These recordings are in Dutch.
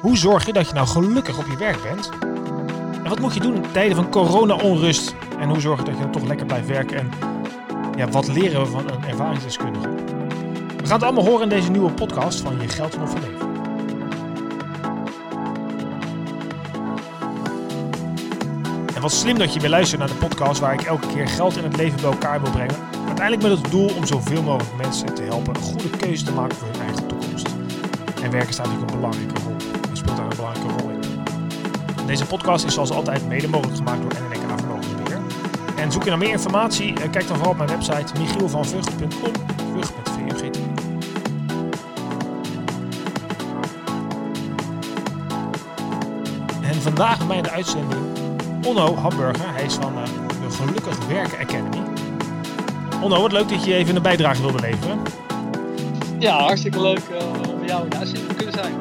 Hoe zorg je dat je nou gelukkig op je werk bent? En wat moet je doen in tijden van corona-onrust? En hoe zorg je dat je toch lekker blijft werken? En ja, wat leren we van een ervaringsdeskundige? We gaan het allemaal horen in deze nieuwe podcast van Je Geld nog Leven. En wat slim dat je weer luistert naar de podcast waar ik elke keer geld in het leven bij elkaar wil brengen. Uiteindelijk met het doel om zoveel mogelijk mensen te helpen een goede keuze te maken voor hun eigen toekomst. En werken staat natuurlijk een belangrijke rol. Deze podcast is zoals altijd mede mogelijk gemaakt door NNK Vermogensbeheer. En zoek je naar meer informatie, eh, kijk dan vooral op mijn website michielvanvugt.com. VUGT. En vandaag bij de uitzending Onno Hamburger. Hij is van eh, de Gelukkig Werken Academy. Onno, wat leuk dat je even een bijdrage wilde leveren. Ja, hartstikke leuk uh, om jou in de te kunnen zijn.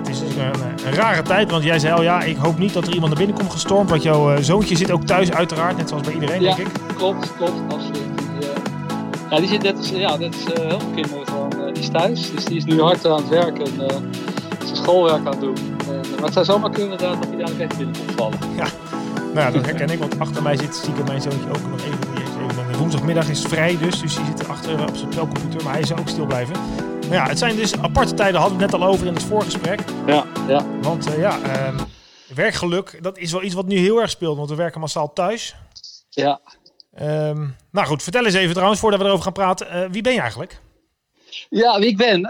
Het is natuurlijk een, een, rare tijd, want jij zei al ja, ik hoop niet dat er iemand naar binnen komt gestormd. Want jouw uh, zoontje zit ook thuis uiteraard, net zoals bij iedereen, ja, denk ik. klopt, klopt, absoluut. Die, uh, ja, die zit net als, ja, net als heel veel kinderen gewoon, die is thuis. Dus die is nu hard aan het werken en zijn schoolwerk aan het doen. En, maar het zou zomaar kunnen dat hij dadelijk even binnen komt vallen. Ja. Nou ja, dat herken ik, want achter mij zit stiekem mijn zoontje ook nog even. Die heeft even een woensdagmiddag is vrij dus, dus die zit achter op zijn spelcomputer, maar hij zou ook stil blijven. Ja, het zijn dus aparte tijden, hadden we het net al over in het voorgesprek. Ja, ja. Want uh, ja, uh, werkgeluk, dat is wel iets wat nu heel erg speelt, want we werken massaal thuis. Ja. Um, nou goed, vertel eens even trouwens, voordat we erover gaan praten, uh, wie ben je eigenlijk? Ja, wie ik ben?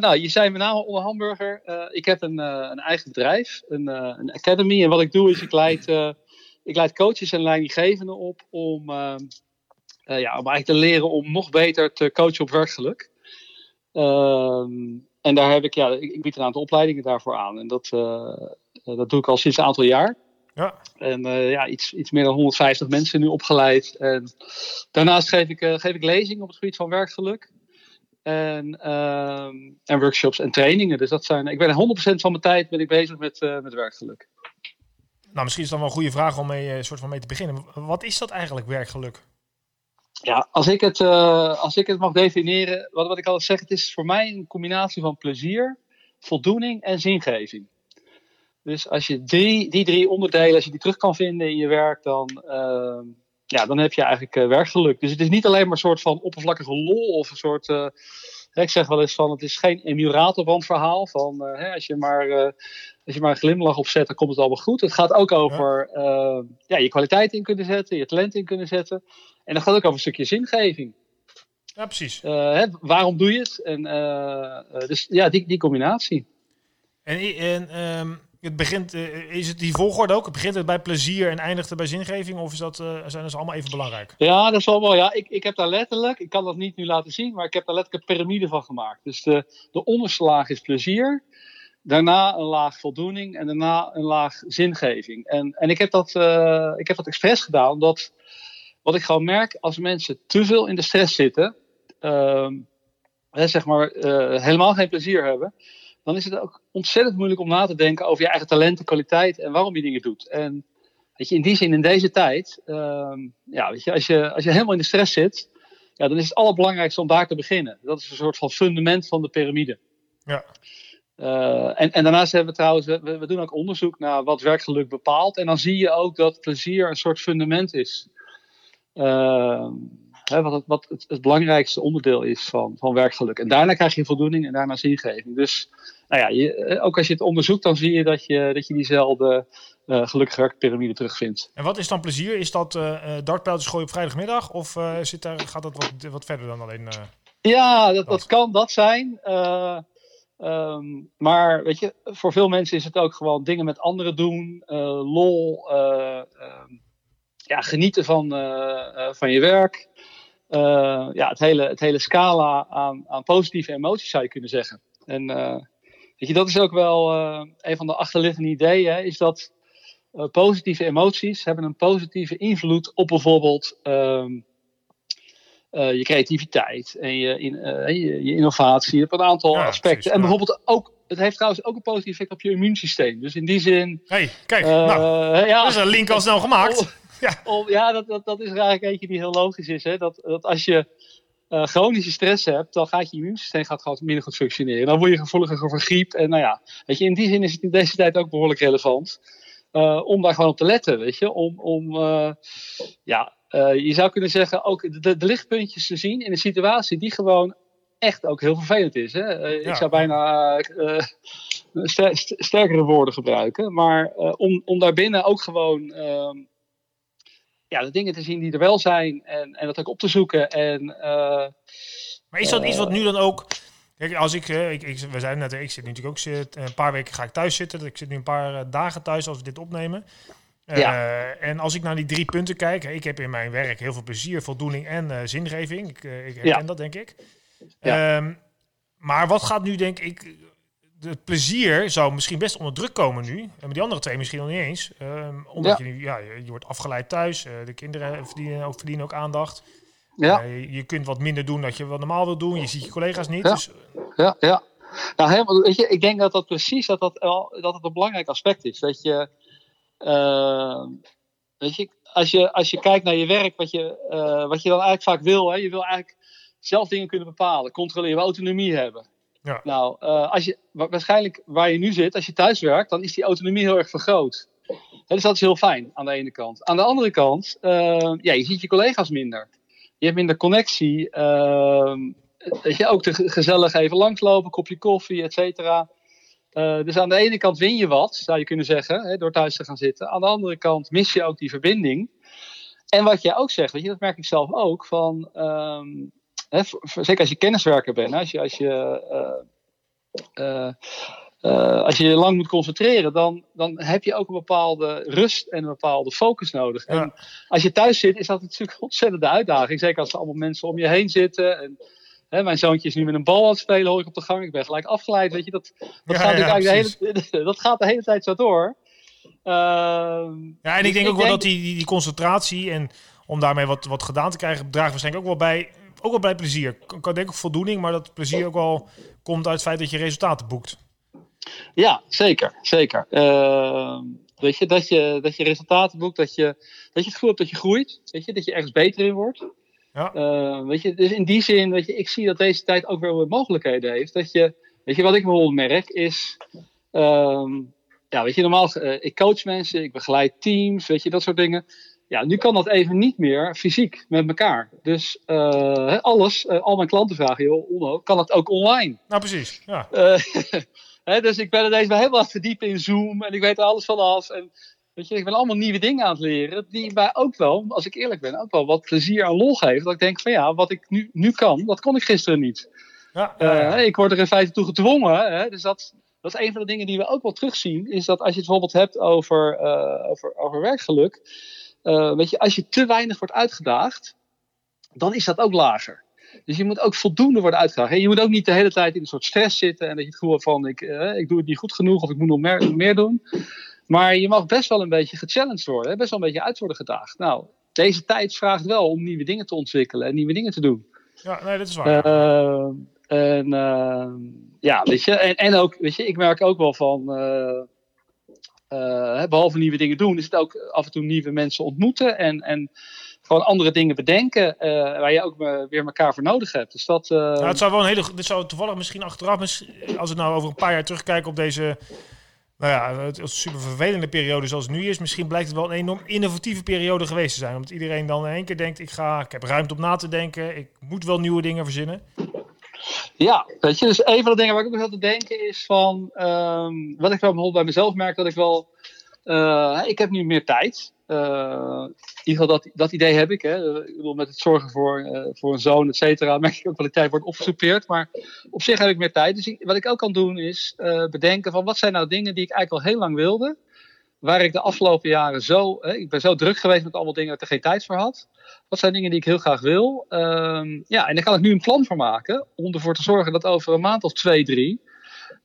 nou, je zei met name onder Hamburger. ik heb een, een, eigen bedrijf, een, een, academy. En wat ik doe is, ik leid ik leid coaches en leidinggevenden op om, uh, ja, om eigenlijk te leren om nog beter te coachen op werkgeluk. Uh, en daar heb ik, ja, ik, bied een aantal opleidingen daarvoor aan. En dat, uh, dat doe ik al sinds een aantal jaar. Ja. En ja, iets, iets meer dan 150 mensen nu opgeleid. En daarnaast geef ik, geef ik lezingen op het gebied van werkgeluk. En, ehm, en workshops en trainingen. Dus dat zijn, ik ben 100% van mijn tijd ben ik bezig met, met werkgeluk. Nou, misschien is dan wel een goede vraag om mee, soort van mee te beginnen. Wat is dat eigenlijk, werkgeluk? Ja, als ik het, uh, als ik het mag definiëren, wat, wat ik altijd zeg, het is voor mij een combinatie van plezier, voldoening en zingeving. Dus als je die, die drie onderdelen, als je die terug kan vinden in je werk, dan, uh, ja, dan heb je eigenlijk uh, werkgeluk. Dus het is niet alleen maar een soort van oppervlakkige lol of een soort ik zeg wel eens van, het is geen Emiratenband verhaal. Van, uh, hè, als, je maar, uh, als je maar een glimlach opzet, dan komt het allemaal goed. Het gaat ook over ja. Uh, ja, je kwaliteit in kunnen zetten, je talent in kunnen zetten. En dat gaat ook over een stukje zingeving. Ja, precies. Hè, waarom doe je het? En, dus ja, die, die combinatie. En, en um, het begint, is het die volgorde ook? Begint het bij plezier en eindigt het bij zingeving? Of is dat, zijn dat allemaal even belangrijk? Ja, dat is wel. Ja, ik, ik heb daar letterlijk, ik kan dat niet nu laten zien, maar ik heb daar letterlijk een piramide van gemaakt. Dus de, de onderste laag is plezier. Daarna een laag voldoening en daarna een laag zingeving. En, en ik, heb dat, uh, ik heb dat expres gedaan, omdat wat ik gewoon merk, als mensen te veel in de stress zitten, uh, hè, zeg maar helemaal geen plezier hebben, dan is het ook ontzettend moeilijk om na te denken over je eigen talenten, kwaliteit en waarom je dingen doet. En weet je, in die zin, in deze tijd, uh, ja, weet je, als, je, als je helemaal in de stress zit, ja, dan is het allerbelangrijkste om daar te beginnen. Dat is een soort van fundament van de piramide. Ja. Uh, en, en daarnaast hebben we trouwens, we, we, doen ook onderzoek naar wat werkgeluk bepaalt. En dan zie je ook dat plezier een soort fundament is. Uh, hè, wat, het, wat het, het, belangrijkste onderdeel is van, van werkgeluk. En daarna krijg je voldoening en daarna zingeving. Dus nou ja, je, ook als je het onderzoekt, dan zie je dat je, dat je diezelfde uh, gelukkige werkpyramide terugvindt. En wat is dan plezier? Is dat uh, dartpijltjes gooien op vrijdagmiddag? Of uh, zit daar, gaat dat wat, wat verder dan alleen... ja, dat, dat kan dat zijn. Um, maar weet je, voor veel mensen is het ook gewoon dingen met anderen doen, lol, ja, genieten van, van je werk. Ja, het hele, het hele scala aan, aan positieve emoties zou je kunnen zeggen. En Weet je, dat is ook wel uh, een van de achterliggende ideeën, hè, is dat uh, positieve emoties hebben een positieve invloed op bijvoorbeeld um, uh, je creativiteit en je, in, je, je, innovatie op een aantal ja, aspecten. Precies, en bijvoorbeeld ook, het heeft trouwens ook een positief effect op je immuunsysteem. Dus in die zin. hey, kijk, nou, ja, dat is een link al snel gemaakt. Ja, om, ja dat, dat, dat is eigenlijk eentje die heel logisch is. Hè? Dat, dat als je chronische stress hebt, dan gaat je immuunsysteem gaat gewoon minder goed functioneren. Dan word je gevoeliger voor griep. En nou ja, weet je, in die zin is het in deze tijd ook behoorlijk relevant. om daar gewoon op te letten, weet je. Om, om ja, je zou kunnen zeggen, ook de, de lichtpuntjes te zien in een situatie die gewoon echt ook heel vervelend is. Hè? Eh, ik zou bijna sterkere woorden gebruiken. Maar om, om daarbinnen ook gewoon ehm, ja, de dingen te zien die er wel zijn. En, en dat ook op te zoeken. En, maar is dat iets wat nu dan ook... Kijk, als ik, ik, ik, we zijn net, ik zit nu natuurlijk ook een paar weken ga ik thuis zitten. Ik zit nu een paar dagen thuis als we dit opnemen. Ja. en als ik naar die drie punten kijk, ik heb in mijn werk heel veel plezier, voldoening en zingeving. Ik, ik herken dat, denk ik. Ehm, maar wat gaat nu, denk ik. Het plezier zou misschien best onder druk komen nu. En die andere twee misschien nog niet eens. Um, omdat je nu, ja, je wordt afgeleid thuis. Uh, de kinderen verdienen ook, verdienen ook aandacht. Ja. Uh, je kunt wat minder doen dat je wat normaal wil doen. Je ziet je collega's niet. Ja, dus, ja. ja. Nou, helemaal, weet je, ik denk dat dat precies dat dat, dat het een belangrijk aspect is. Dat je, uh, weet je, als je, als je kijkt naar je werk, wat je, wat je dan eigenlijk vaak wil, hè, je wil eigenlijk zelf dingen kunnen bepalen, controleren, autonomie hebben. Nou, uh, als je, waarschijnlijk waar je nu zit, als je thuis werkt, dan is die autonomie heel erg vergroot. dus dat is heel fijn aan de ene kant. Aan de andere kant, uh, ja, je ziet je collega's minder. Je hebt minder connectie. Uh, je ook te gezellig even langslopen, kopje koffie, et cetera. Uh, dus aan de ene kant win je wat, zou je kunnen zeggen, hè, door thuis te gaan zitten. Aan de andere kant mis je ook die verbinding. En wat jij ook zegt, weet je, dat merk ik zelf ook, van um, hè, zeker als je kenniswerker bent, als je, als je, uh, uh, als je je lang moet concentreren, dan, dan heb je ook een bepaalde rust en een bepaalde focus nodig. En als je thuis zit, is dat natuurlijk een ontzettende uitdaging. Zeker als er allemaal mensen om je heen zitten. En, hè, mijn zoontje is nu met een bal aan het spelen, hoor ik op de gang. Ik ben gelijk afgeleid. Weet je, dat, dat, gaat, ja, de hele, dat gaat de hele tijd zo door. Uh, ja, en ik dus denk ook wel dat die, die, die, concentratie en om daarmee wat, wat gedaan te krijgen, draagt waarschijnlijk ook wel bij ook wel bij plezier. Ik kan denk ik voldoening, maar dat plezier ook wel komt uit het feit dat je resultaten boekt. Ja, zeker. zeker. Uh, weet je, dat je, dat je resultaten boekt, dat je, dat je het gevoel hebt dat je groeit, weet je, dat je ergens beter in wordt. Ja. Uh, weet je, dus in die zin, weet je, ik zie dat deze tijd ook wel mogelijkheden heeft. Dat je, weet je, wat ik bijvoorbeeld merk is, uh, ja, weet je, normaal, uh, ik coach mensen, ik begeleid teams, weet je, dat soort dingen. Ja, nu kan dat even niet meer fysiek met elkaar. Dus uh, alles, uh, al mijn klanten vragen, joh, Onno, kan het ook online? Nou, precies. Ja. Uh, dus ik ben er deze helemaal verdiept in Zoom en ik weet er alles vanaf. En weet je, ik ben allemaal nieuwe dingen aan het leren, die mij ook wel, als ik eerlijk ben, ook wel wat plezier en lol geven. Dat ik denk van ja, wat ik nu, nu kan, dat kon ik gisteren niet. Ja, ja, ik word er in feite toe gedwongen. Hè, dus dat, dat is een van de dingen die we ook wel terugzien, is dat als je het bijvoorbeeld hebt over, over, over werkgeluk uh, weet je, als je te weinig wordt uitgedaagd, dan is dat ook lager. Dus je moet ook voldoende worden uitgedaagd. Je moet ook niet de hele tijd in een soort stress zitten en dat je het gevoel van ik, uh, ik doe het niet goed genoeg of ik moet nog meer, meer doen. Maar je mag best wel een beetje gechallenged worden, hè? best wel een beetje uit worden gedaagd. Nou, deze tijd vraagt wel om nieuwe dingen te ontwikkelen en nieuwe dingen te doen. Ja, nee, dat is waar. Uh, en ja, weet je, en, en ook, weet je, ik merk ook wel van uh, behalve nieuwe dingen doen, is het ook af en toe nieuwe mensen ontmoeten en, en gewoon andere dingen bedenken uh, waar je ook weer elkaar voor nodig hebt. Dus dat, uh... nou, het zou wel een hele, dit zou toevallig misschien achteraf, als het nou over een paar jaar terugkijken op deze, nou ja, het super vervelende periode zoals het nu is, misschien blijkt het wel een enorm innovatieve periode geweest te zijn. Omdat iedereen dan in één keer denkt, ik ga, ik heb ruimte om na te denken, ik moet wel nieuwe dingen verzinnen. Ja, weet je, dus een van de dingen waar ik ook aan te denken is van, um, wat ik bijvoorbeeld bij mezelf merk, dat ik wel, uh, ik heb nu meer tijd. Uh, in ieder geval dat, dat idee heb ik. Hè. Ik bedoel, met het zorgen voor, voor een zoon, et cetera, merk ik ook wel de tijd wordt opgesoupeerd. Maar op zich heb ik meer tijd. Dus wat ik ook kan doen is bedenken van, wat zijn nou dingen die ik eigenlijk al heel lang wilde. Waar ik de afgelopen jaren zo, hè, ik ben zo druk geweest met allemaal dingen dat ik er geen tijd voor had. Wat zijn dingen die ik heel graag wil? Um, ja, en daar kan ik nu een plan voor maken. Om ervoor te zorgen dat over een maand of twee, drie.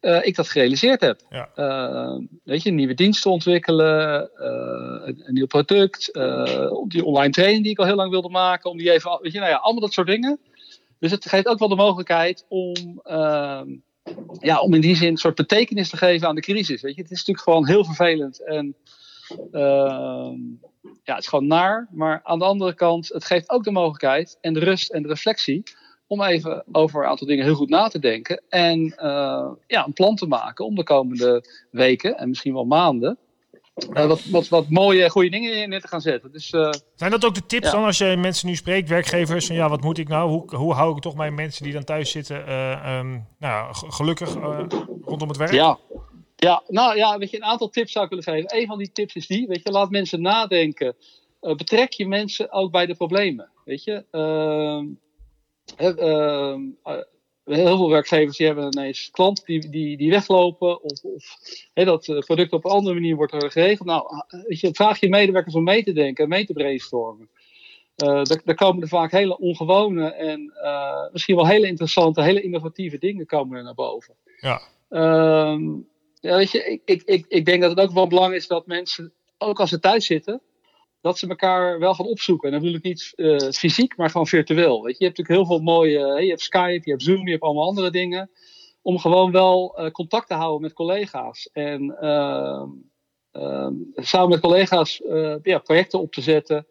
Uh, ik dat gerealiseerd heb. Ja. Uh, weet je, nieuwe diensten ontwikkelen, uh, een, een, nieuw product, die online training die ik al heel lang wilde maken, om die even, weet je, nou ja, allemaal dat soort dingen. Dus het geeft ook wel de mogelijkheid om, ehm, ja, om in die zin een soort betekenis te geven aan de crisis. Weet je, het is natuurlijk gewoon heel vervelend en ehm, ja, het is gewoon naar. Maar aan de andere kant, het geeft ook de mogelijkheid en de rust en de reflectie om even over een aantal dingen heel goed na te denken. En ja, een plan te maken om de komende weken en misschien wel maanden uh, wat, wat, wat mooie, goede dingen in te gaan zetten. Dus, uh, Zijn dat ook de tips dan als je mensen nu spreekt, werkgevers, van ja, wat moet ik nou? Hoe, hoe hou ik toch mijn mensen die dan thuis zitten uh, um, nou, gelukkig rondom het werk? Ja. ja, nou ja, weet je, een aantal tips zou ik willen geven. Een van die tips is die, weet je, laat mensen nadenken. betrek je mensen ook bij de problemen, weet je. Ehm, ehm, heel veel werkgevers die hebben ineens klanten die, die, die weglopen of, of dat het product op een andere manier wordt geregeld. Nou, weet je, vraag je medewerkers om mee te denken, mee te brainstormen. Uh, daar, komen er vaak hele ongewone en uh, misschien wel hele interessante, hele innovatieve dingen komen er naar boven. Ja. Uh, ja weet je, ik, ik, ik, ik denk dat het ook wel belangrijk is dat mensen, ook als ze thuis zitten, dat ze elkaar wel gaan opzoeken. En dan bedoel ik niet uh, fysiek, maar gewoon virtueel. Weet je, je hebt natuurlijk heel veel mooie. je hebt Skype, je hebt Zoom, je hebt allemaal andere dingen. Om gewoon wel uh, contact te houden met collega's. En uh, samen met collega's eh, ja, projecten op te zetten.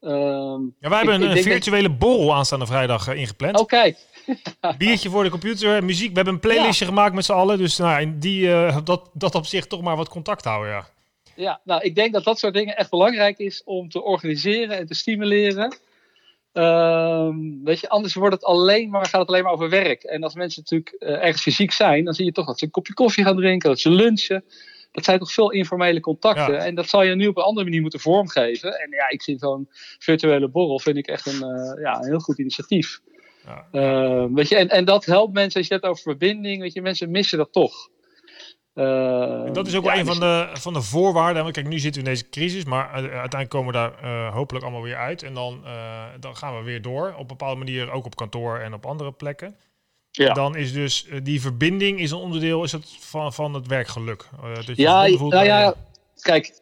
Ehm, ja, wij hebben een, virtuele borrel aanstaande vrijdag ingepland. Oh, kijk. Biertje voor de computer, muziek. We hebben een playlistje gemaakt met z'n allen. Dus nou, die, dat, dat op zich toch maar wat contact houden, ja ja, nou, ik denk dat dat soort dingen echt belangrijk is om te organiseren en te stimuleren. Ehm, weet je, anders wordt het alleen maar, gaat het alleen maar over werk. En als mensen natuurlijk uh, ergens fysiek zijn, dan zie je toch dat ze een kopje koffie gaan drinken, dat ze lunchen. Dat zijn toch veel informele contacten. En dat zal je nu op een andere manier moeten vormgeven. En ja, ik zie zo'n virtuele borrel, vind ik echt een, uh, ja, een heel goed initiatief. Ja. Uh, weet je, en, en dat helpt mensen, als je het hebt over verbinding, weet je, mensen missen dat toch. Uh, dat is ook wel een van de, van de voorwaarden. Kijk, nu zitten we in deze crisis, maar uiteindelijk komen we daar uh, hopelijk allemaal weer uit. En dan, uh, dan gaan we weer door. Op een bepaalde manier ook op kantoor en op andere plekken. Ja. Dan is dus die verbinding is een onderdeel is het van, van het werkgeluk. dat je ja, nou ja, kijk,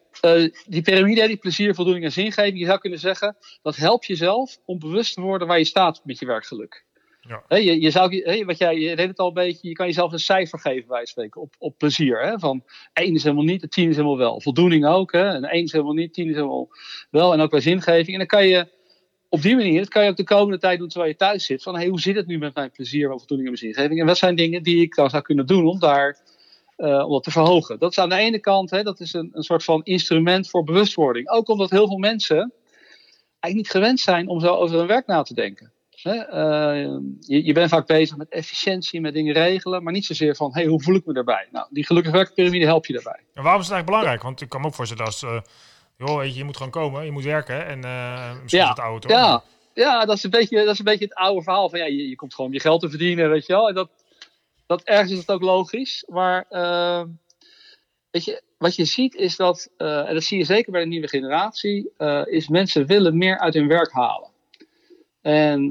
die piramide, die plezier, voldoening en zingeving, je zou kunnen zeggen, dat helpt jezelf om bewust te worden waar je staat met je werkgeluk. Ja. je, je, zou, wat jij, je deed het al een beetje, je kan jezelf een cijfer geven, wij spreken, op, op plezier. Hè? Van 1 is helemaal niet, 10 is helemaal wel. Voldoening ook, hè? en 1 is helemaal niet, 10 is helemaal wel. En ook bij zingeving. En dan kan je op die manier, dat kan je ook de komende tijd doen terwijl je thuis zit. Van hoe zit het nu met mijn plezier, mijn voldoening en mijn zingeving? En wat zijn dingen die ik dan zou kunnen doen om daar uh, om dat te verhogen? Dat is aan de ene kant, hè, dat is een, een soort van instrument voor bewustwording. Ook omdat heel veel mensen eigenlijk niet gewend zijn om zo over hun werk na te denken. Uh, je, je, bent vaak bezig met efficiëntie, met dingen regelen, maar niet zozeer van hey, hoe voel ik me daarbij? Nou, die gelukkige werkpyramide helpt je daarbij. En waarom is het eigenlijk belangrijk? Want ik kan me ook voorstellen als, uh, joh, weet je, je moet gewoon komen, je moet werken en uh, misschien ja, is het toch? Ja, ja dat, is een beetje, dat is een beetje het oude verhaal van ja, je, je komt gewoon om je geld te verdienen, weet je wel. En dat, dat ergens is het ook logisch, maar ehm, weet je, wat je ziet is dat, en dat zie je zeker bij de nieuwe generatie, is mensen willen meer uit hun werk halen. En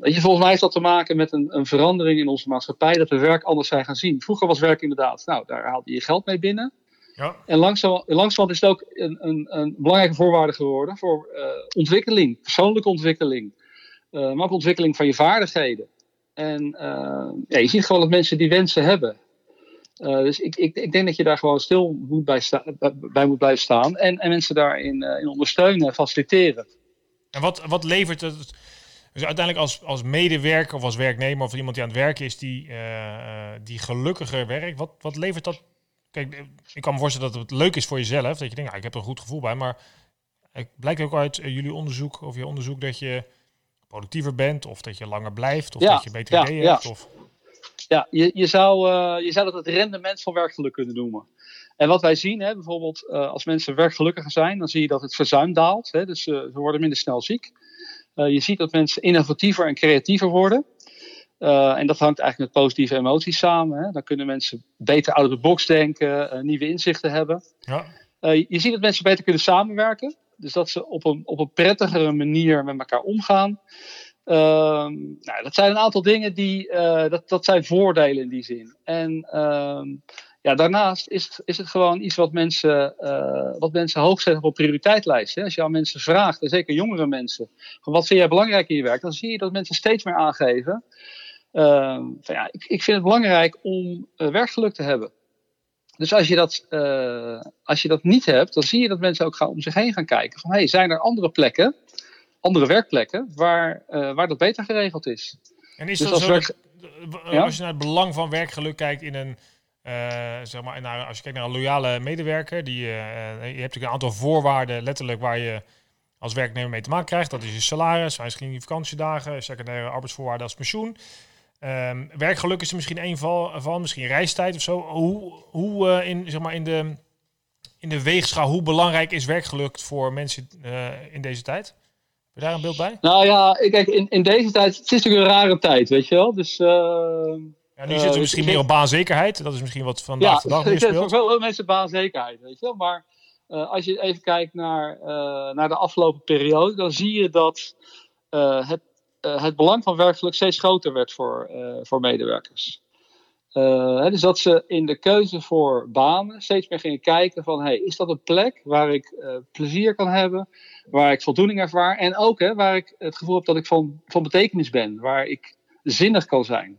weet je, volgens mij heeft dat te maken met een, een, verandering in onze maatschappij, dat we werk anders zijn gaan zien. Vroeger was werk inderdaad, nou, daar haalde je geld mee binnen. Ja. En langzaam, langzaam is het ook een, een, een belangrijke voorwaarde geworden voor uh, ontwikkeling, persoonlijke ontwikkeling, uh, maar ook ontwikkeling van je vaardigheden. En uh, ja, je ziet gewoon dat mensen die wensen hebben. dus ik, ik, ik, denk dat je daar gewoon stil moet bij, bij moet blijven staan en, en mensen daarin in ondersteunen, faciliteren. En wat, wat levert het? Dus uiteindelijk als, als medewerker of als werknemer of iemand die aan het werken is die, uh, die gelukkiger werkt, wat, wat levert dat? Kijk, ik kan me voorstellen dat het leuk is voor jezelf, dat je denkt, ah, ik heb er een goed gevoel bij, maar het blijkt ook uit eh, jullie onderzoek of je onderzoek dat je productiever bent of dat je langer blijft of dat je beter ideeën ja, hebt. Of... Ja, je, je, zou, uh, je zou dat het rendement van werkgeluk kunnen noemen. En wat wij zien, hè, bijvoorbeeld uh, als mensen werkgelukkiger zijn, dan zie je dat het verzuim daalt. Hè, dus uh, ze worden minder snel ziek. Uh, je ziet dat mensen innovatiever en creatiever worden. en dat hangt eigenlijk met positieve emoties samen. Hè. Dan kunnen mensen beter out of the box denken, nieuwe inzichten hebben. Ja. je ziet dat mensen beter kunnen samenwerken. Dus dat ze op een, op een prettigere manier met elkaar omgaan. Ehm, nou, dat zijn een aantal dingen die, dat, dat zijn voordelen in die zin. En ehm, ja, daarnaast is het, is het gewoon iets wat mensen, uh, wat mensen hoog zetten op prioriteitslijst. Als je aan mensen vraagt, en zeker jongere mensen, van wat vind jij belangrijk in je werk, dan zie je dat mensen steeds meer aangeven. Uh, van, ja, ik, ik vind het belangrijk om uh, werkgeluk te hebben. Dus als je, dat, als je dat niet hebt, dan zie je dat mensen ook gaan om zich heen gaan kijken. Van hey, zijn er andere plekken andere werkplekken waar, waar dat beter geregeld is. En is dus dat zo, werk... als je naar het belang van werkgeluk kijkt in een, zeg maar, als je kijkt naar een loyale medewerker, die, je hebt natuurlijk een aantal voorwaarden letterlijk waar je als werknemer mee te maken krijgt. Dat is je salaris, wijziging vakantiedagen, secundaire arbeidsvoorwaarden als pensioen. Um, werkgeluk is er misschien een van, misschien reistijd of zo. Hoe, hoe in, zeg maar in, de, in de weegschaal, hoe belangrijk is werkgeluk voor mensen in deze tijd? Heb je daar een beeld bij? Nou ja, kijk, in, in deze tijd, het is natuurlijk een rare tijd, weet je wel. Dus, ja, nu zitten we misschien meer op baanzekerheid. Dat is misschien wat vandaag de dag meer speelt. Ja, voor veel mensen baanzekerheid, weet je wel. Maar uh, als je even kijkt naar, uh, naar de afgelopen periode, dan zie je dat uh, het, het belang van werkgeluk steeds groter werd voor, voor medewerkers. Hè, dus dat ze in de keuze voor banen steeds meer gingen kijken van, hey, is dat een plek waar ik plezier kan hebben, waar ik voldoening ervaar en ook hè, waar ik het gevoel heb dat ik van, van betekenis ben, waar ik zinnig kan zijn.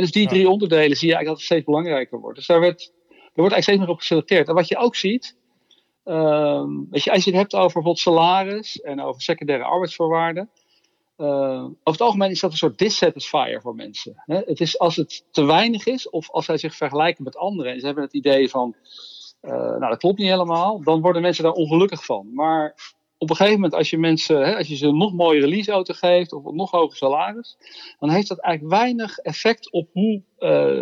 Dus die drie onderdelen zie je eigenlijk dat het steeds belangrijker wordt. Dus daar, werd, er wordt eigenlijk steeds meer op geselecteerd. En wat je ook ziet, Um, weet je, als je het hebt over bijvoorbeeld salaris en over secundaire arbeidsvoorwaarden. Uh, over het algemeen is dat een soort dissatisfier voor mensen. Hè? Het is als het te weinig is, of als zij zich vergelijken met anderen en ze hebben het idee van, uh, nou dat klopt niet helemaal, dan worden mensen daar ongelukkig van. Maar op een gegeven moment, als je mensen, hè, als je ze een nog mooiere leaseauto geeft of een nog hoger salaris, dan heeft dat eigenlijk weinig effect op hoe, uh,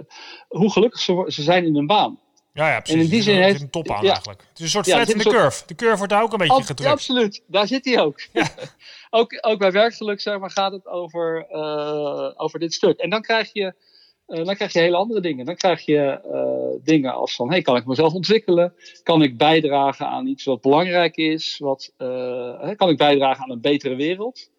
hoe gelukkig ze, ze zijn in hun baan. Ja, ja, precies. En in die zin heeft een top aan eigenlijk. Het is een soort flat in de curve. De curve wordt daar ook een beetje gedrukt. absoluut, daar zit hij ook. ook. Ook bij werkgeluk zeg maar, gaat het over, uh, over dit stuk. En dan krijg je, uh, dan krijg je hele andere dingen. Dan krijg je uh, dingen als van, hey, kan ik mezelf ontwikkelen? Kan ik bijdragen aan iets wat belangrijk is? Wat, kan ik bijdragen aan een betere wereld?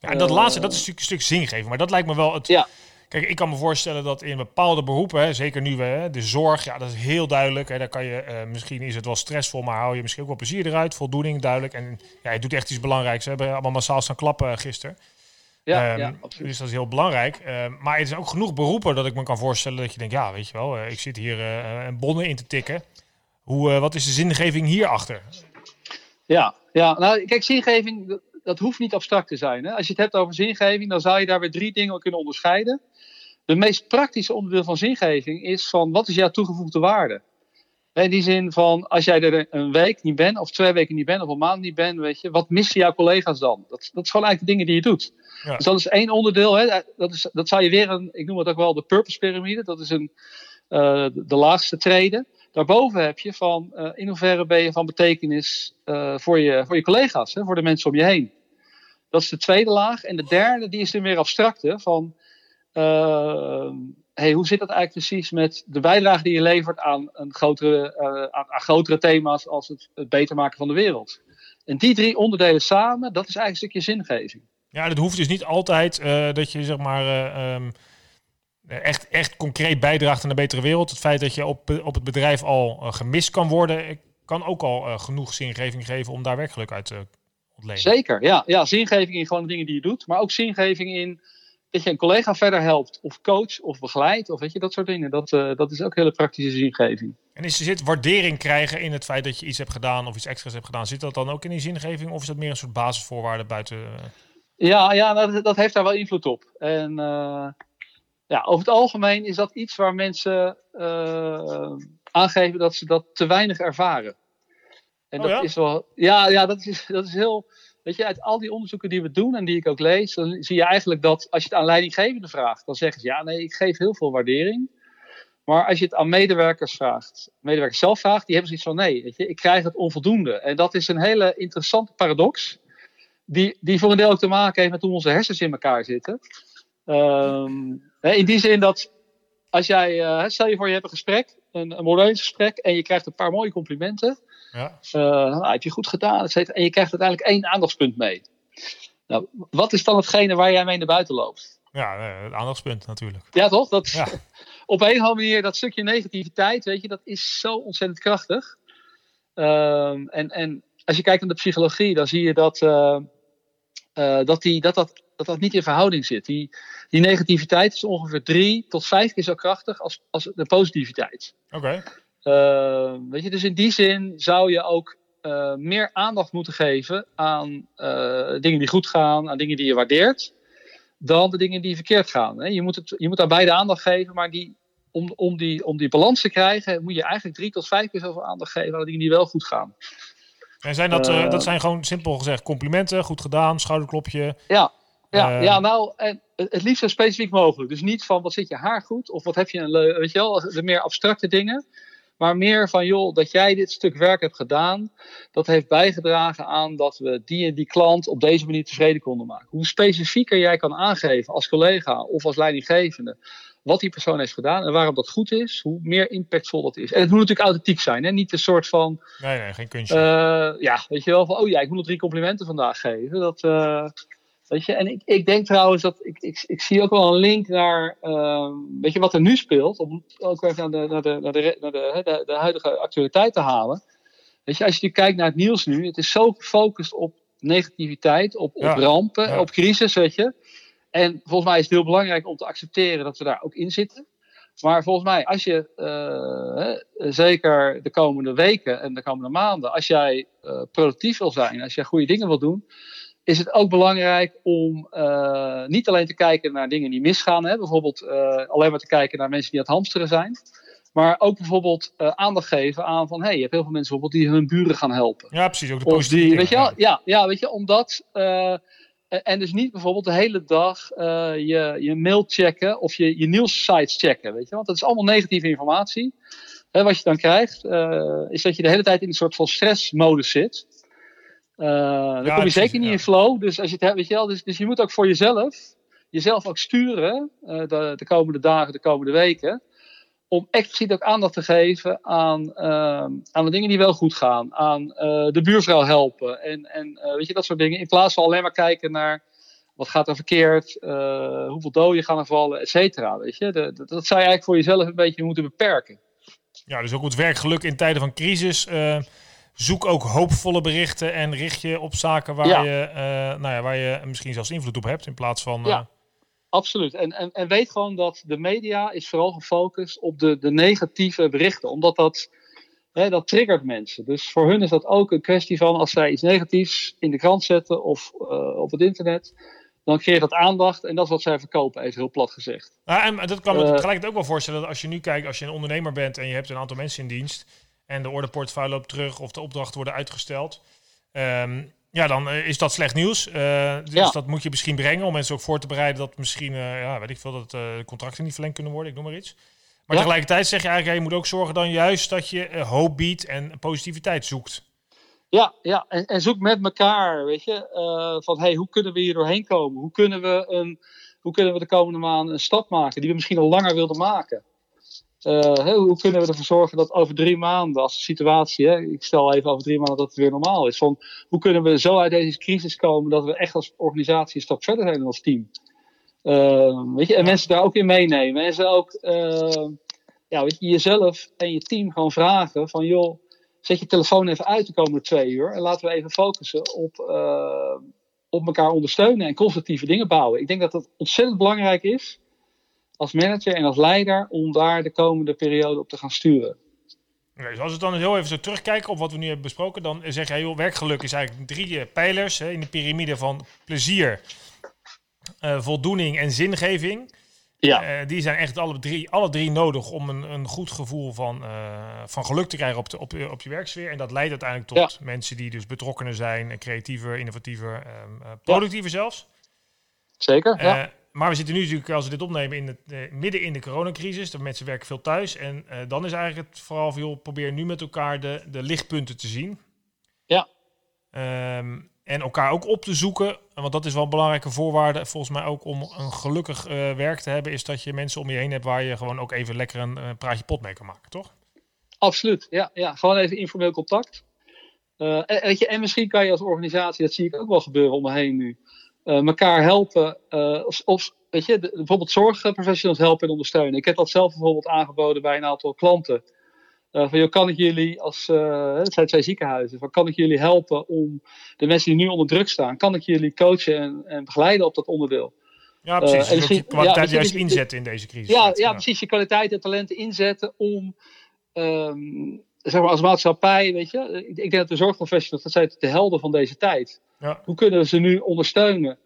Ja, en dat laatste, dat is natuurlijk een stuk zingeving. Maar dat lijkt me wel het... Ja Kijk, ik kan me voorstellen dat in bepaalde beroepen, hè, zeker nu we, de zorg, ja, dat is heel duidelijk. Hè, daar kan je, uh, misschien is het wel stressvol, maar hou je misschien ook wel plezier eruit, voldoening duidelijk. En ja, je doet echt iets belangrijks. We hebben allemaal massaal staan klappen gisteren. Ja, um, ja, absoluut. Dus dat is heel belangrijk. Uh, maar het is ook genoeg beroepen dat ik me kan voorstellen dat je denkt, ja, weet je wel, ik zit hier een bonnen in te tikken. Hoe, wat is de zingeving hierachter? Ja, ja, nou kijk, zingeving, dat hoeft niet abstract te zijn. Hè? Als je het hebt over zingeving, dan zou je daar weer drie dingen kunnen onderscheiden. De meest praktische onderdeel van zingeving is van wat is jouw toegevoegde waarde? In die zin van als jij er een week niet bent, of twee weken niet bent, of een maand niet bent, weet je, wat missen jouw collega's dan? Dat, dat is gewoon eigenlijk de dingen die je doet. Dus dat is één onderdeel. Hè? Dat, is, dat zou je weer een, ik noem het ook wel de purpose pyramide. Dat is een, uh, de laagste treden. Daarboven heb je van uh, in hoeverre ben je van betekenis uh, voor, je, voor je collega's, hè? voor de mensen om je heen. Dat is de tweede laag. En de derde, die is dan weer abstracte. Van, hey, hoe zit dat eigenlijk precies met de bijdrage die je levert aan, een grotere, uh, aan, aan, grotere thema's als het, het, beter maken van de wereld? En die drie onderdelen samen, dat is eigenlijk een stukje zingeving. Ja, dat hoeft dus niet altijd uh, dat je zeg maar. Um, echt, echt concreet bijdraagt aan een betere wereld. Het feit dat je op, op het bedrijf al gemist kan worden, kan ook al genoeg zingeving geven om daar werkgeluk uit te Zeker, ja. ja. Zingeving in gewoon de dingen die je doet. Maar ook zingeving in dat je een collega verder helpt. Of coach of begeleidt. Of weet je, dat soort dingen. Dat, uh, dat is ook hele praktische zingeving. En is er zit waardering krijgen in het feit dat je iets hebt gedaan of iets extra's hebt gedaan. Zit dat dan ook in die zingeving? Of is dat meer een soort basisvoorwaarde buiten... Uh... Ja, ja dat, dat, heeft daar wel invloed op. En uh, ja, over het algemeen is dat iets waar mensen aangeven dat ze dat te weinig ervaren. En oh, dat is wel. Ja, ja dat, is, dat is heel. Weet je, uit al die onderzoeken die we doen en die ik ook lees, dan zie je eigenlijk dat als je het aan leidinggevenden vraagt, dan zeggen ze ja, nee, ik geef heel veel waardering. Maar als je het aan medewerkers vraagt, medewerkers zelf vraagt, die hebben zoiets van nee, weet je, ik krijg het onvoldoende. En dat is een hele interessante paradox, die, die voor een deel ook te maken heeft met hoe onze hersens in elkaar zitten. Um, in die zin dat als jij, uh, stel je voor je hebt een gesprek, een, een gesprek, en je krijgt een paar mooie complimenten. Ja. Uh, nou, heb je goed gedaan, et En je krijgt uiteindelijk één aandachtspunt mee. Nou, wat is dan hetgene waar jij mee naar buiten loopt? Ja, het aandachtspunt natuurlijk. Ja, toch? Dat, ja. op een of andere manier, dat stukje negativiteit, weet je, dat is zo ontzettend krachtig. Uh, en, en als je kijkt naar de psychologie, dan zie je dat, uh, uh, dat, die, dat, dat, dat dat niet in verhouding zit. Die, die negativiteit is ongeveer drie tot vijf keer zo krachtig als, als de positiviteit. Oké. Weet je, dus in die zin zou je ook, uh, meer aandacht moeten geven aan dingen die goed gaan, aan dingen die je waardeert, dan de dingen die verkeerd gaan. Je moet, het, je moet aan beide aandacht geven, maar die, om, om, die, om die balans te krijgen, moet je eigenlijk drie tot vijf keer zoveel aandacht geven aan de dingen die wel goed gaan. En zijn dat, uh, dat zijn gewoon simpel gezegd complimenten, goed gedaan, schouderklopje. Ja, ja, ja nou, en het liefst zo specifiek mogelijk. Dus niet van wat zit je haar goed of wat heb je een leuk, weet je wel, de meer abstracte dingen. Maar meer van, joh, dat jij dit stuk werk hebt gedaan, dat heeft bijgedragen aan dat we die en die klant op deze manier tevreden konden maken. Hoe specifieker jij kan aangeven als collega of als leidinggevende wat die persoon heeft gedaan en waarom dat goed is, hoe meer impactvol dat is. En het moet natuurlijk authentiek zijn, hè? niet een soort van. Nee, nee, geen kunstje. Uh, ja, weet je wel, van oh ja, ik moet nog drie complimenten vandaag geven. Dat, uh, weet je, en ik, ik denk trouwens dat ik, ik, ik zie ook wel een link naar, uh, weet je, wat er nu speelt, om ook even naar de, naar de, naar de, naar de, de, de huidige actualiteit te halen. Weet je, als je kijkt naar het nieuws nu, het is zo gefocust op negativiteit, op, op rampen, ja. op crisis, weet je. En volgens mij is het heel belangrijk om te accepteren dat we daar ook in zitten. Maar volgens mij, als je uh, zeker de komende weken en de komende maanden, als jij uh, productief wil zijn, als jij goede dingen wil doen, is het ook belangrijk om uh, niet alleen te kijken naar dingen die misgaan, hè, bijvoorbeeld alleen maar te kijken naar mensen die aan het hamsteren zijn. Maar ook bijvoorbeeld aandacht geven aan van, hey, je hebt heel veel mensen bijvoorbeeld die hun buren gaan helpen. Ja, precies. Ook de of die, weet je wel, ja, ja, weet je, omdat en dus niet bijvoorbeeld de hele dag je, je mail checken of je, je nieuwssites checken. Weet je? Want dat is allemaal negatieve informatie. Hè, wat je dan krijgt, is dat je de hele tijd in een soort van stressmodus zit. Uh, dan ja, kom je zeker niet in flow. Dus, als je het hebt, weet je wel, dus, dus je moet ook voor jezelf, jezelf ook sturen de, de komende dagen, de komende weken om expliciet ook aandacht te geven aan, uh, aan de dingen die wel goed gaan. Aan uh, de buurvrouw helpen en, en uh, weet je, dat soort dingen. In plaats van alleen maar kijken naar wat gaat er verkeerd, hoeveel doden gaan er vallen, et cetera. Weet je? De, dat zou je eigenlijk voor jezelf een beetje moeten beperken. Ja, dus ook het werkgeluk in tijden van crisis. Zoek ook hoopvolle berichten en richt je op zaken waar, ja. je, nou ja, waar je misschien zelfs invloed op hebt. In plaats van... Ja. Absoluut. En, en, en weet gewoon dat de media is vooral gefocust op de, de negatieve berichten. Omdat dat, hè, dat triggert mensen. Dus voor hun is dat ook een kwestie van als zij iets negatiefs in de krant zetten of uh, op het internet. Dan creëert dat aandacht en dat is wat zij verkopen, even heel plat gezegd. Nou, en dat kan me uh, gelijk ook wel voorstellen dat als je nu kijkt, als je een ondernemer bent en je hebt een aantal mensen in dienst. En de ordeportefeuille loopt terug of de opdrachten worden uitgesteld. Um, ja, dan uh, is dat slecht nieuws. Uh, dus ja. dat moet je misschien brengen om mensen ook voor te bereiden dat misschien, uh, ja, weet ik veel, dat contracten niet verlengd kunnen worden. Ik noem maar iets. Maar ja. tegelijkertijd zeg je eigenlijk, ja, je moet ook zorgen dan juist dat je hoop biedt en positiviteit zoekt. Ja, ja. En, en zoek met elkaar, weet je, van hey, hoe kunnen we hier doorheen komen? Hoe kunnen we, een, hoe kunnen we de komende maanden een stap maken die we misschien al langer wilden maken? Uh, hoe kunnen we ervoor zorgen dat over drie maanden, als de situatie, hè, ik stel even over drie maanden dat het weer normaal is, van hoe kunnen we zo uit deze crisis komen dat we echt als organisatie een stap verder zijn dan als team? Uh, weet je, en mensen daar ook in meenemen. En ze ook uh, ja, weet je, jezelf en je team gewoon vragen van joh, zet je telefoon even uit de komende twee uur en laten we even focussen op, op elkaar ondersteunen en constructieve dingen bouwen. Ik denk dat dat ontzettend belangrijk is als manager en als leider om daar de komende periode op te gaan sturen. Okay, dus als we dan heel even zo terugkijken op wat we nu hebben besproken, dan zeg jij, joh, werkgeluk is eigenlijk drie pijlers hè, in de piramide van plezier, uh, voldoening en zingeving. Ja. Uh, die zijn echt alle drie, alle drie nodig om een, een goed gevoel van, uh, van geluk te krijgen op, de, op, op je werksfeer. En dat leidt uiteindelijk tot ja. mensen die dus betrokkener zijn, creatiever, innovatiever, um, productiever ja. zelfs. Zeker, ja. Maar we zitten nu natuurlijk, als we dit opnemen, in het, uh, midden in de coronacrisis. De mensen werken veel thuis. En uh, dan is eigenlijk het vooral van, joh, probeer nu met elkaar de, de lichtpunten te zien. Ja. Um, en elkaar ook op te zoeken. Want dat is wel een belangrijke voorwaarde, volgens mij ook om een gelukkig uh, werk te hebben. Is dat je mensen om je heen hebt waar je gewoon ook even lekker een praatje pot mee kan maken, toch? Absoluut, ja. ja. Gewoon even informeel contact. en, weet je, en misschien kan je als organisatie, dat zie ik ook wel gebeuren om me heen nu elkaar helpen. Uh, of, of, weet je, de, bijvoorbeeld zorgprofessionals helpen en ondersteunen. Ik heb dat zelf bijvoorbeeld aangeboden bij een aantal klanten. Uh, van, joh, kan ik jullie als, het zijn twee ziekenhuizen, van, kan ik jullie helpen om de mensen die nu onder druk staan, kan ik jullie coachen en, en begeleiden op dat onderdeel? Ja, precies. Uh, en je kwaliteit ja, juist inzetten in deze crisis. Ja, ja, ja, precies. Je kwaliteit en talenten inzetten om, um, zeg maar als maatschappij, weet je, ik, denk dat de zorgprofessionals, dat zijn de helden van deze tijd. Ja. Hoe kunnen we ze nu ondersteunen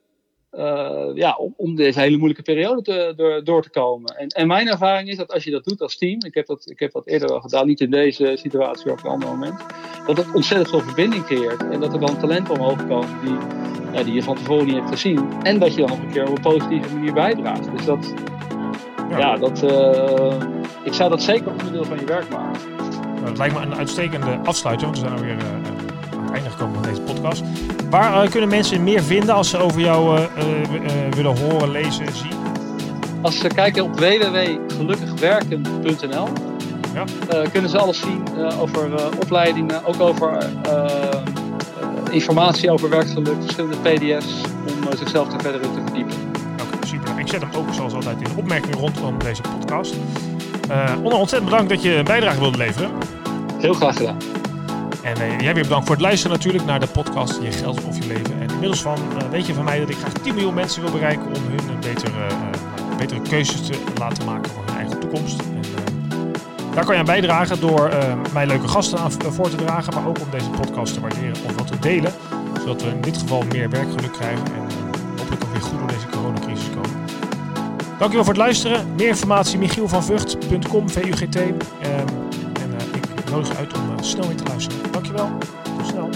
uh, ja, om, om, deze hele moeilijke periode te, door, door, te komen? En, en, mijn ervaring is dat als je dat doet als team, ik heb dat, ik heb dat eerder al gedaan, niet in deze situatie, maar op een ander moment, dat het ontzettend veel verbinding creëert. En dat er dan talenten omhoog komen die, ja, die je van tevoren niet hebt gezien. En dat je dan nog een keer op een positieve manier bijdraagt. Dus dat, ja, ja dat, uh, ik zou dat zeker onderdeel van je werk maken. Nou, het lijkt me een uitstekende afsluiter, want we zijn alweer uh, aan het einde gekomen van deze podcast. Waar uh, kunnen mensen meer vinden als ze over jou uh, willen horen, lezen, zien? Als ze kijken op www.gelukkigwerken.nl ja. kunnen ze alles zien over opleidingen, ook over informatie over werkgeluk, verschillende PDF's, om zichzelf er verder in te verdiepen. Oké, super. Ik zet hem ook zoals altijd in de opmerking rondom deze podcast. Uh, Onder ontzettend bedankt dat je een bijdrage wilde leveren. Heel graag gedaan. En uh, jij weer bedankt voor het luisteren natuurlijk naar de podcast Je Geld of Je Leven. En inmiddels van, uh, weet je van mij dat ik graag 10 miljoen mensen wil bereiken om hun een betere, betere keuzes te laten maken voor hun eigen toekomst. En, daar kan je aan bijdragen door mij leuke gasten aan voor te dragen, maar ook om deze podcast te waarderen of wat te delen. Zodat we in dit geval meer werkgeluk krijgen en hopelijk ook weer goed door deze coronacrisis komen. Dankjewel voor het luisteren. Meer informatie michielvanvugt.com, VUGT. Um, en uh, ik nodig uit om uh, snel weer te luisteren. Dankjewel. Tot snel.